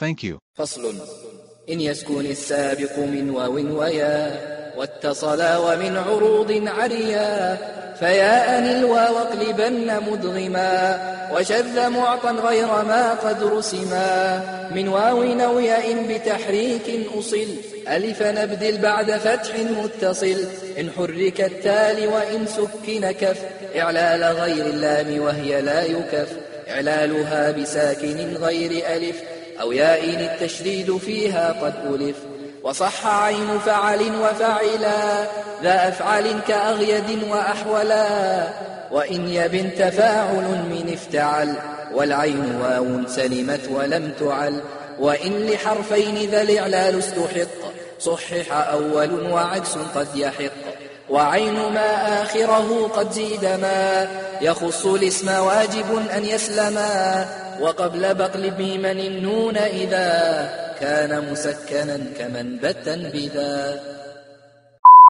Thank you. فصل. إن يسكن السابق من واو ويا واتصلا ومن عروض عريا فيا أن الواو اقلبن مدغما وشذ معطا غير ما قد رسما من واو أو ياء بتحريك أصل. ألف نبدل بعد فتح متصل. إن حرك التالي وإن سكن كف. إعلال غير اللام وهي لا يكف. إعلالها بساكن غير ألف. أو ياء التشديد فيها قد ألف. وصح عين فعل وفعلا ذا أفعل كأغيد وأحولا. وإن يبن تفاعل من افتعل والعين واو سلمت ولم تعل. وإن لحرفين ذا الإعلال استحق صحح أول وعكس قد يحق. وعين ما آخره قد زيد ما يخص الاسم واجب أن يسلما وقبل بقل بمن النون إذا كان مسكنا كمن بتا بذا